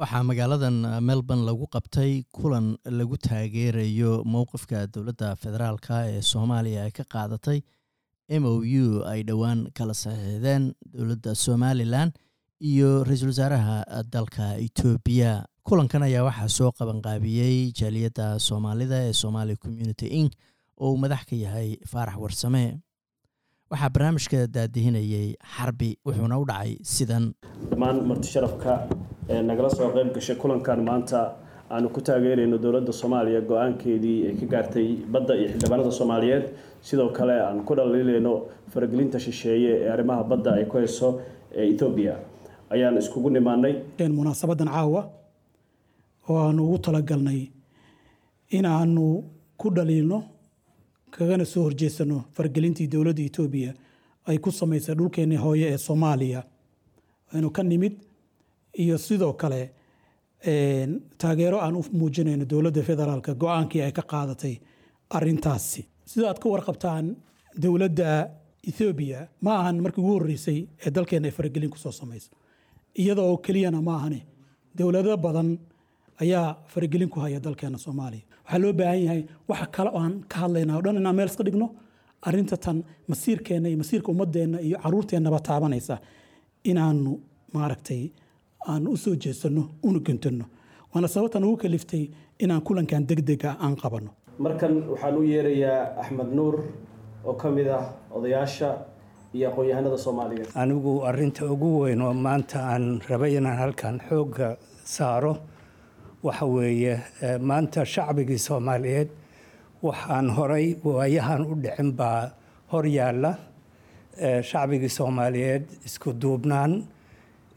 waxaa magaaladan melbourne lagu qabtay kulan lagu taageerayo mowqifka dowladda federaalka ee soomaaliya ay ka qaadatay m o u ay dhowaan kala saxiixdeen dowladda somalilan iyo ra'iisul wasaaraha dalka etoobiya kulankan ayaa waxaa soo qabanqaabiyey jaaliyadda soomaalida ee somali community inc. oo uu madax ka yahay faarax warsame. Waxaa barnaamijka daadihinayay xarbi wuxuuna u dhacay sidan. Dhammaan marti sharafka nagala soo qayb gashay kulankan maanta aanu ku taageerayno dowladda soomaaliya go'aankeedii ay ka gaartay badda iyo xildhibaanada soomaaliyeed. Sidoo kale aan ku dhaliilayno faragelinta shisheeye ee arrimaha badda ay ku hayso ee ethoobiya ayaan iskugu nimaanay munaasabadan caawa oo aanu ugu talagalnay in aanu ku dhaliilno kagana soo horjeesano faragelintii dowladda etoobiya ay ku samaysay dhulkeenni hooye ee soomaaliya. Aynu ka nimid iyo sidoo kale taageero aan u muujinayno dowladda federaalka go'aankii ay ka qaadatay arintaasi sida aad ka warqabtaan dowladda ethoobiya ma ahan markii ugu horreysay ee dalkeena ay faragelin ku soo samayso. Iyada oo keliyana ma ahane dowlado badan ayaa faragelin ku haya dalkeena soomaaliya. Waxaa loo baahan yahay waxa kale oo ka hadlayna o dhan inaan meel iska dhigno arinta tan masiirkeenna iyo masiirka ummadeenna iyo caruurteennaba taabanaysa. Inaanu maaragtay aan u soo jeesanno una guntanno waana sababtan ugu kaliftay inaan kulankan degdega aan qabanno markan waxaan u yeerayaa axmed nuur oo ka mid ah odayaasha iyo aqoon-yahanada soomaaliyeed. Anigu arinta ugu weyn oo maanta aan rabay inaan halkan xoogga saaro waxa weeye maanta shacbigii soomaaliyeed waxaan horay waayahan u dhicin baa hor yaalla shacbigii soomaaliyeed isku duubnaan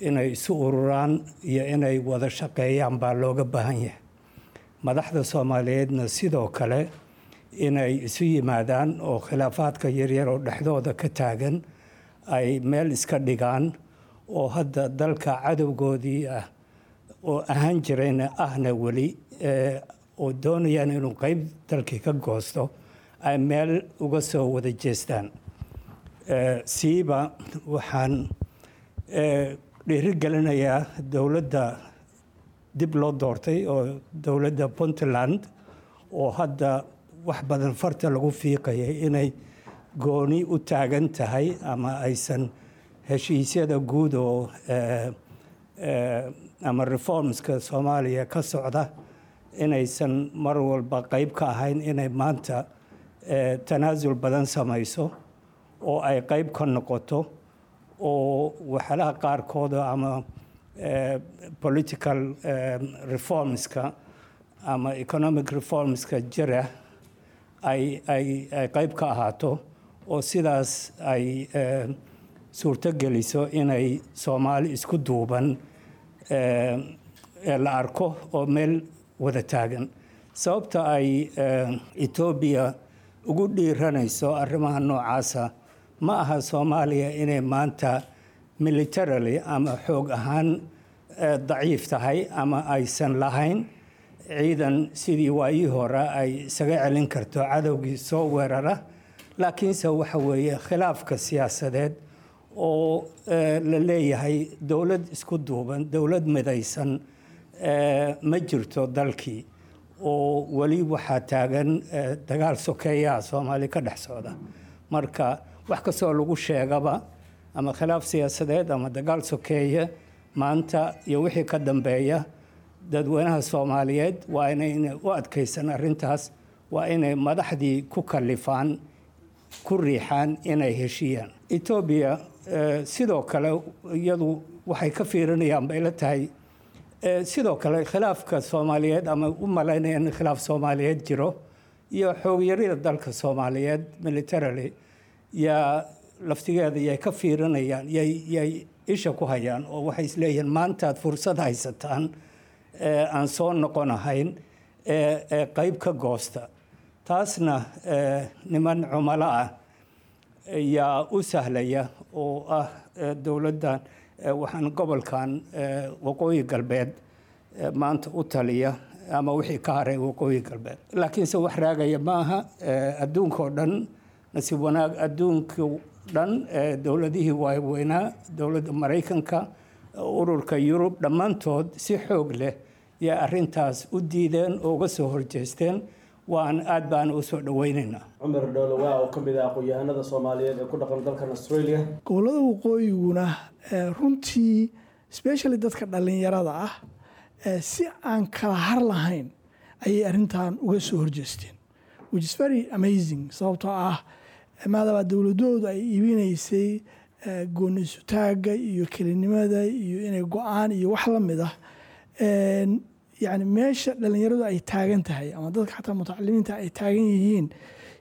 inay isu ururaan iyo inay wada shaqeeyaan baa looga baahan yahay. Madaxda soomaaliyeedna sidoo kale inay isu yimaadaan oo khilaafaadka yaryar oo dhexdooda ka taagan ay meel iska dhigaan oo hadda dalka cadowgoodii ah oo ahaan jirayna ahna weli oo doonayaan inuu qeyb dalkii ka goosto ay meel uga soo wada jeestaan. Siiba waxaan dhiirigelinayaa dowladda dib loo doortay oo dowladda puntland oo hadda wax badan farta lagu fiiqayay inay gooni u taagan tahay ama aysan heshiisyada guud oo ama reformska soomaaliya ka socda inaysan mar walba qeyb ka ahayn inay maanta tanaasul badan samayso oo ay qeyb ka noqoto oo waxyaalaha qaarkooda ama political reformska ama economic reformska jira ay ay ay qeyb ka ahaato oo sidaas ay suurto geliso inay soomaali isku duuban la arko oo meel wada taagan. Sababta ay etoobiya ugu dhiiranayso arrimaha noocaasa ma aha soomaaliya inay maanta militarily ama xoog ahaan daciif tahay ama aysan lahayn. Ciidan sidii waayii hore ay isaga celin karto cadowgii soo weerara laakiinse waxa weeye khilaafka siyaasadeed oo la leeyahay dowlad isku duuban dowlad midaysan ma jirto dalkii oo weli waxaa taagan dagaal sokeeyaha soomaali ka dhex socda marka wax kastoo lagu sheegaba ama khilaaf siyaasadeed ama dagaal sokeeye maanta iyo wixii ka dambeeya dadweynaha soomaaliyeed waa inayna u adkaysan arrintaas waa inay madaxdii ku kalifaan ku riixaan inay heshiiyaan. Etoobiya sidoo kale iyadu waxay ka fiirinayaan la tahay. Sidoo kale khilaafka soomaaliyeed ama u malaynayaan in khilaaf soomaaliyeed jiro iyo xoogyarida dalka soomaaliyeed militarily yaa laftigeeda yay ka fiirinayaan yay isha ku hayaan oo waxay isleeyihiin maantaad fursad haysataan aan soo noqonahayn ee qeyb ka goosta. Taasna niman cumalo ah yaa u sahlaya oo ah dowladdan waxaan gobolkan waqooyi galbeed maanta u taliya ama wixii ka haray waqooyi galbeed. Laakiinse wax raagaya ma aha adduunkao dhan nasiib wanaag adduunka dhan dowladihii waaweynaa dowladda maraykanka ururka yurub dhammaantood si xoog leh yaa arrintaas u diideen oo uga soo horjeesteen waan aad baan u soo dhoweynaynaa cumar dhowlawaa oo ka mid ah aqoon-yahanada soomaaliyeed ee ku dhaqan dalkan australia. Gobollada waqooyiguna runtii specially dadka dhallinyarada ah si aan kala har lahayn ayay arrintan uga soo horjeesteen which is very amazing sababtoo ah maadaama dowladoodu ay iibinaysay gooni-sutaagga iyo kelinimada iyo inay go'aan iyo wax la mid ah. Yani meesha dhallinyaradu ay taagan tahay ama dadka xataa mutacalimiinta ay taagan yihiin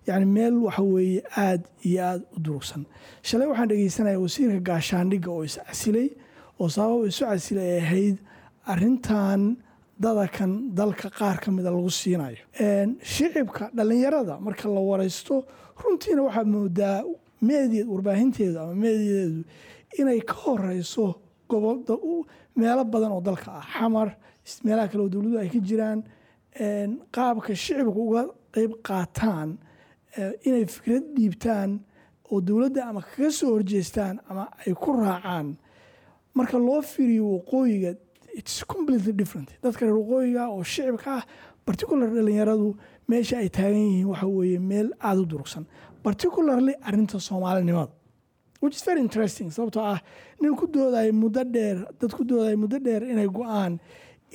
yani meel waxa weeye aada iyo aada u durugsan. Shalay waxaan dhegeysanaya wasiirka gaashaandhigga oo is casilay oo sabab isu casilay ay ahayd arintan dadakan dalka qaar ka mida lagu siinayo. Shicibka dhallinyarada marka la wareysto runtiina waxaad moodaa meediya warbaahinteedu ama meediyadeedu inay ka horeyso meelo badan oo dalka ah. Xamar meelaha kale oo dowladuhu ay ka jiraan qaabka shicibka uga qeyb qaataan inay fikrad dhiibtaan oo dowladda ama kaga soo horjeestaan ama ay ku raacaan. Marka loo fiiriyo waqooyiga its completely different. Dadka reer waqooyiga oo shicibka ah particular dhalinyaradu meesha ay taagan yihiin waxa weeye meel aada u durugsan. Particularly arinta soomaalinimada which is very interesting sababtoo ah nin ku doodayo muddo dheer dad ku doodayo muddo dheer inay go'aan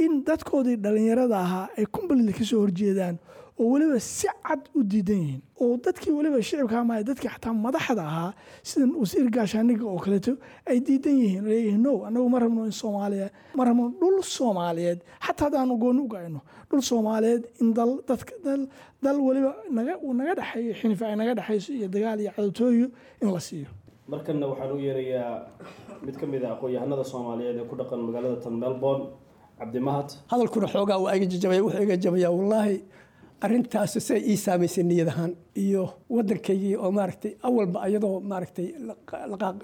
in dadkoodii dhallinyarada ahaa ay completely ka soo horjeedaan oo weliba si cad u diidan yihiin oo dadkii weliba shicibka ama dadkii xataa madaxda ahaa sida wasiir gaashaaniga oo kaleeto ay diidan yihiin leeyihiin no annagu ma rabno in soomaaliya ma rabno dhul soomaaliyeed. Xataa haddaanu gooni u dhul soomaaliyeed in dal dadka dal dal weliba naga naga dhexeeyo xinifa ay naga dhexayso iyo dagaal iyo cadowtooyo in la siiyo. Markanna waxaan u yeerayaa mid ka mid ah aqoon-yahanada soomaaliyeed ee ku dhaqan magaalada tan melbourne cabdimahad hadalkuna xoogaa waa iga jajabaya wuxuu iga jabayaa wallaahi arrintaas say ii saamaysay niyad ahaan iyo waddankaygii oo maaragtay awalba iyadoo maaragtay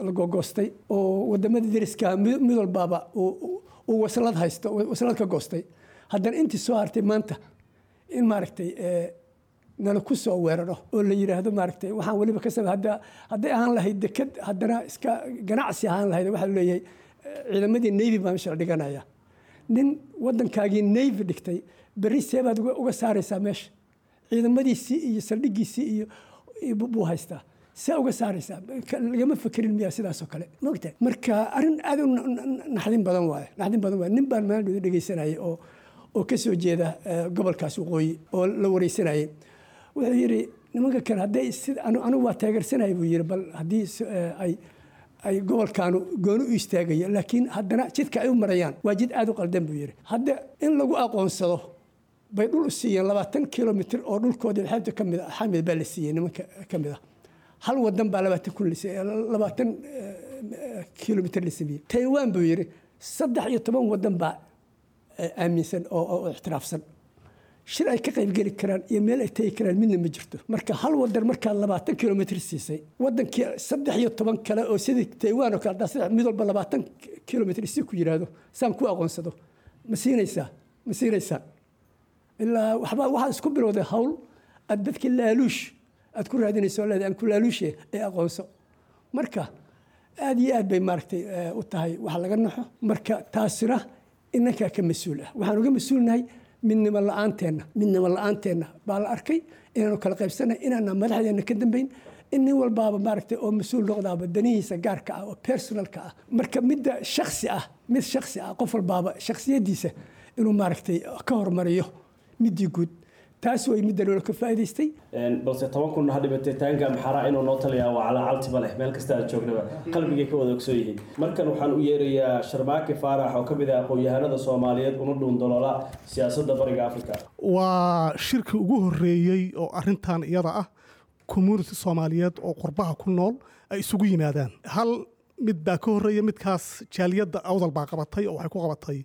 la gogoostay oo waddamada deriska mid walbaaba uu waslad haysto waslad ka goostay. Haddana intii soo hartay maanta in maaragtay nala ku soo weeraro oo la yidhaahdo maaragtay waxaan weliba ka samey hadda hadday ahaan lahayd deked haddana iska ganacsi ahaan lahayd waxaa leeyahay ciidamadii navy baa meesha la dhiganaya. Nin waddankaagii navy dhigtay berri seebaad uga saaraysaa meesha ciidamadiisii iyo saldhigiisii iyo buu haystaa. See uga saaraysaa lagama fekerin miyaa sidaasoo kale. Mogta marka arrin aad u naxdin badan waaye naxdin badan waaye nin baan maalin dhegeysanayay oo oo ka soo jeeda gobolkaas waqooyi oo la wareysanayay. Wuxuu yidhi nimanka kale hadday anigu waa taageersanaya buu yidhi. Bal haddii ay ay gobolkaanu gooni u istaagayo laakiin haddana jidka ay u marayaan waa jid aada u qaldan buu yidhi. Hadda in lagu aqoonsado bay dhul siiyeen labaatan kilomitr oo dhulkoodii xeebta ka mid a xamid baa la siiyey nimanka ka mid a hal wadan baa labaatan kun labaatan kilomitr la sameeyey taiwan buu yidhi saddex iyo toban wadan baa aaminsan oo ixtiraafsan. Shir ay ka qaybgeli karaan iyo meel ay tegi karaan midna ma jirto. Marka hal wadan markaad labaatan kilomitr siisay wadankii saddex iyo toban kale oo sidii taiwan oo kale haddaa mid walba labaatan kilomitr si ku yidhaahdo saan ku aqoonsado. Ma siinaysaa ma siinaysaa ilaa waxbaa waxaa isku bilowday hawl aad dadkii laaluush aad ku raadinayso leedahay aan ku laaluushe ee aqoonso marka aad iyo aad bay maaragtay u tahay wax laga naxo marka taasina inankaa ka mas'uul ah waxaan uga mas'uulnahay midnimo la'aanteena midnimo la'aanteena baa la arkay inaanu kala qaybsanay inaana madaxdeena ka dambeyn in nin walbaaba maaragtay oo mas'uul noqdaaba danihiisa gaarka ah oo personalka ah marka midda shaksi ah mid shaksi ah qof walbaaba shaksiyadiisa inuu maaragtay ka hormariyo midii guud. Taas way midda loola ka faa'idaystay. Balse toban kun ha dhimatay taanka maxaraa inuu noo taliyaa? Waa calacaltiba leh. Meel kasta aad joognaba. Qalbigay ka wada ogsoon yihiin. Markan waxaan u yeerayaa sharmaake faarax oo ka mid ah aqoon-yahanada soomaaliyeed una dhuun dolola siyaasadda bariga africa waa shirkii ugu horreeyey oo arintan iyada ah community soomaaliyeed oo qurbaha ku nool ay isugu yimaadaan. Hal mid baa ka horreeya midkaas jaaliyadda awdal baa qabatay oo waxay ku qabatay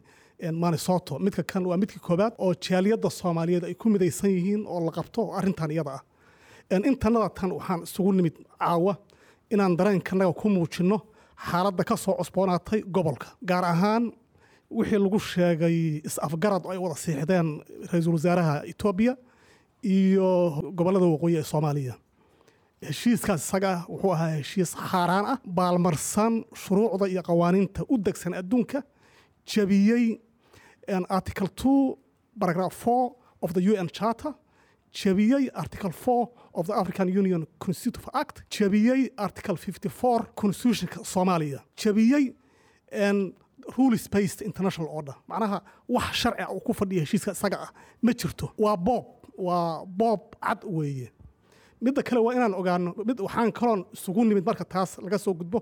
manisoto midka kan waa midka koobaad oo jaaliyadda soomaaliyeed ay ku midaysan yihiin oo la qabto arintan iyada ah. Intanada tan waxaan isugu nimid caawa inaan dareenkanaga ku muujinno xaaladda ka soo cusboonaatay gobolka gaar ahaan wixii lagu sheegay is-afgarad oo ay wada siixdeen ra'iisul wasaaraha etoobiya iyo gobollada waqooyi ee soomaaliya. Heshiiskaas isaga wuxuu ahaa heshiis xaaraan ah baalmarsan shuruucda iyo qawaaniinta u degsan adduunka jabiyey article two paragraph four of the un charter jabiyey article four of the african union constitutive act jabiyey article fifty four constitutionka soomaaliya jabiyey rules based international order. Macnaha wax sharci uu ku fadhiya heshiiska isaga ah ma jirto waa boob waa boob cad weeye midda kale waa inaan ogaano mid waxaan kaloon isugu nimid marka taas laga soo gudbo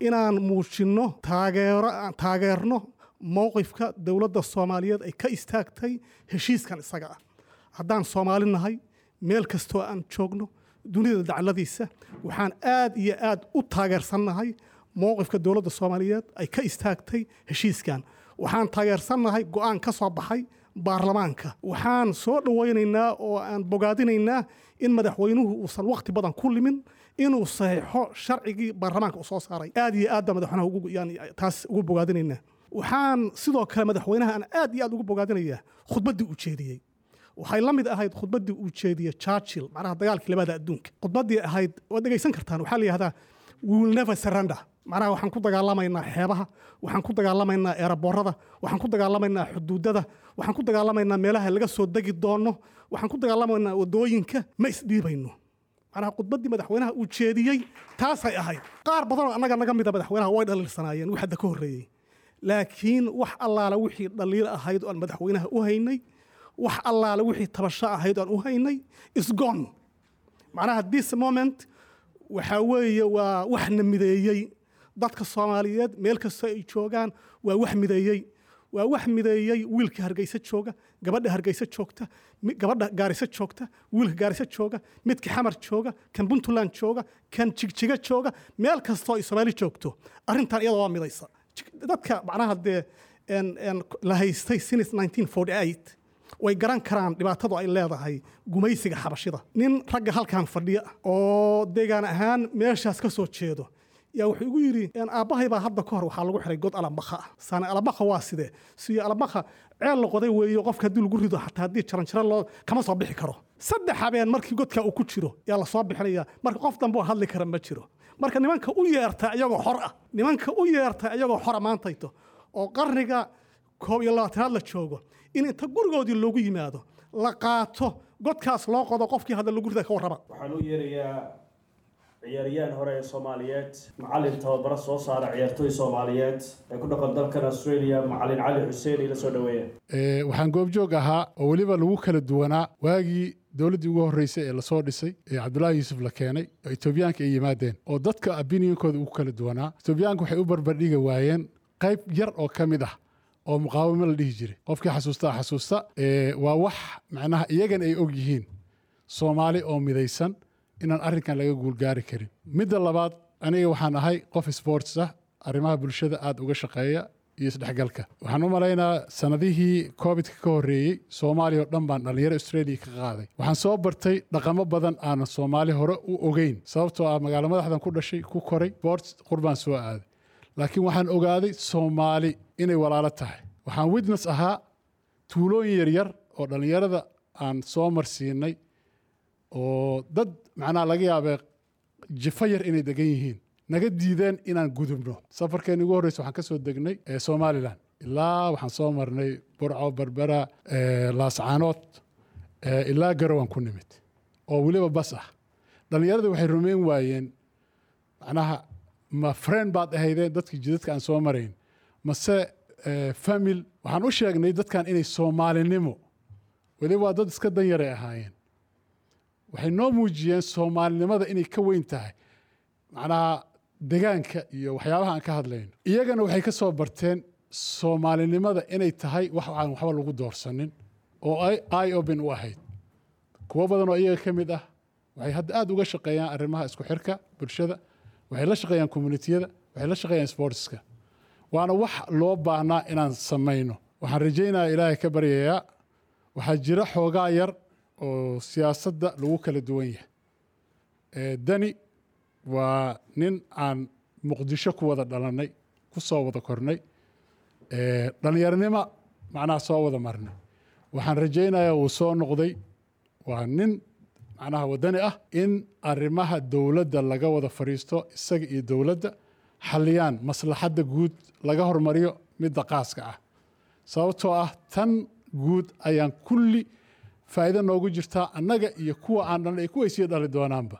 inaan muujinno taageero taageerno mowqifka dowladda soomaaliyeed ay ka istaagtay heshiiskan isaga ah. Haddaan soomaali nahay meel kastoo aan joogno dunida dacladiisa waxaan aad iyo aad u taageersannahay mowqifka dowladda soomaaliyeed ay ka istaagtay heshiiskan. Waxaan taageersannahay go'aan ka soo baxay baarlamaanka. Waxaan soo dhowaynaynaa oo aan bogaadinaynaa in madaxweynuhu uusan wakhti badan ku limin inuu saxiixo sharcigii baarlamaanka uu soo saaray. Aad iyo aad baa madaxweynaha taas ugu bogaadinaynaa waxaan sidoo kale madaxweynaha aan aad iyo aad ugu bogaadinayaa khudbaddii uu jeediyey. Waxay la mid ahayd khudbaddii uu jeediyey churchill macnaha dagaalkii labada adduunka. Khudbaddii ahayd waad dhegaysan kartaan waxaa la yihahdaa will never surrender. Macnaha waxaan ku dagaalamaynaa xeebaha waxaan ku dagaalamaynaa eeraboorada waxaan ku dagaalamaynaa xuduudada waxaan ku dagaalamaynaa meelaha laga soo degi doono waxaan ku dagaalamaynaa waddooyinka ma isdhiibayno macnaha khudbaddii madaxweynaha uu jeediyey taasay ahayd. Qaar badanoo annaga naga mida madaxweynaha way dhaliilsanaayeen wix hadda ka horreeyey laakiin wax allaala wixii dhaliil ahayd oo aan madaxweynaha u haynay wax allaala wixii tabasho ahayd oo u haynay isgon macnaha this moment waxaa weeye waa waxna mideeyey. Dadka soomaaliyeed meel kastoo ay joogaan waa wax mideeyey. Waa wax mideeyey wiilka hargeysa jooga gabadha hargeysa joogta gabadha gaarisa joogta wiilka gaarisa jooga midka xamar jooga kan puntland jooga kan jigjiga jooga meel kastoo ay soomaali joogto arrintan iyada waa midaysa dadka macnaha dee la haystay 1948 way garan karaan dhibaatadu ay leedahay gumaysiga xabashida. Nin ragga halkan fadhiya oo deegaan ahaan meeshaas ka soo jeedo yaa wuxuu igu yidhi aabbahay baa hadda ka hor waxaa lagu xiray god alambakha ah saane alambakha waa sidee siyo alambakha ceel la qoday weeyo qofka haddii lagu rido xataa haddii jaranjaro loo kama soo bixi karo. Saddex habeen markii godka uu ku jiro yaa la soo bixinaya marka qof dambe oo hadli kara ma jiro marka nimanka u yeerta iyagoo xor ah. Nimanka u yeerta iyagoo xora maantayto oo qarniga koob iyo labaatanaad la joogo. In inta gurigoodii loogu yimaado la qaato godkaas loo qodo qofkii hadda lagu rida ka warraba waxaan u yeerayaa ciyaaryahan hore ee soomaaliyeed. Macalin tababaro soo saara ciyaartooy soomaaliyeed. Ee ku dhaqan dalkan australia macalin cali xuseen ila soo dhaweeya waxaan goobjoog ahaa oo weliba lagu kala duwanaa waagii dowladdii ugu horreysay ee la soo dhisay ee cabdullaahi yuusuf la keenay oo etoobiyaanka ay yimaadeen oo dadka abiniyinkooda ugu kala duwanaa. Etoobiyaanka waxay u barbardhigi waayeen qayb yar oo ka mid ah oo muqaawamo la dhihi jiray. Qofkii xasuustaa xasuusta waa wax macnaha iyagan ay og yihiin soomaali oo midaysan inaan arrinkan laga guulgaari karin. Midda labaad aniga waxaan ahay qof sports ah arrimaha bulshada aad uga shaqeeya iyo isdhexgalka waxaan u malaynaa sanadihii covidka ka horreeyey soomaaliya oo dhan baan dhallinyaro australia ka qaaday. Waxaan soo bartay dhaqamo badan aanan soomaali hore u ogeyn sababtoo ah magaalo madaxdan ku dhashay ku koray sports qurbaan soo aaday. Laakiin waxaan ogaaday soomaali inay walaalo tahay. Waxaan witness ahaa tuulooyin yaryar oo dhallinyarada aan soo marsiinay oo dad macnaha laga yaabee jifo yar inay degan yihiin naga diideen inaan gudubno. Safarkeen ugu horreysa waxaan ka soo degnay somalilan ilaa waxaan soo marnay burco berbera laascaanood ilaa garowan ku nimid oo weliba bas ah. Dhallinyaradii waxay rumeyn waayeen macnaha ma friend baad ahaydeen dadkii jidadka aan soo marayn. Mase famil waxaan u sheegnay dadkan inay soomaalinimo weliba waa dad iska danyaray ahaayeen. Waxay noo muujiyeen soomaalinimada inay ka weyn tahay. Macnaha degaanka iyo waxyaabaha aan ka hadlayno iyagana waxay ka soo barteen soomaalinimada inay tahay wax aan waxba lagu doorsanin oo ay open u ahayd. Kuwo badan oo iyaga ka mid ah waxay hadda aad uga shaqeeyaan arrimaha isku xirka bulshada waxay la shaqeeyaan communitiyada waxay la shaqeeyaan sportska. Waana wax loo baahnaa inaan samayno. Waxaan rajaynayaa ilaahay ka baryayaa waxaa jira xoogaa yar oo siyaasadda lagu kala duwan yahay. Dani waa nin aan muqdisho ku wada dhalannay ku soo wada kornay dhallinyarnimo macnaha soo wada marnay. Waxaan rajaynayaa wuu soo noqday. Waa nin macnaha waddani ah in arrimaha dowladda laga wada fadhiisto isaga iyo dowladda xalliyaan maslaxadda guud laga hormariyo midda qaaska ah. Sababtoo ah tan guud ayaan kulli faa'iido noogu jirtaa annaga iyo kuwa aan dhalnay iyo kuway sii dhali doonaanba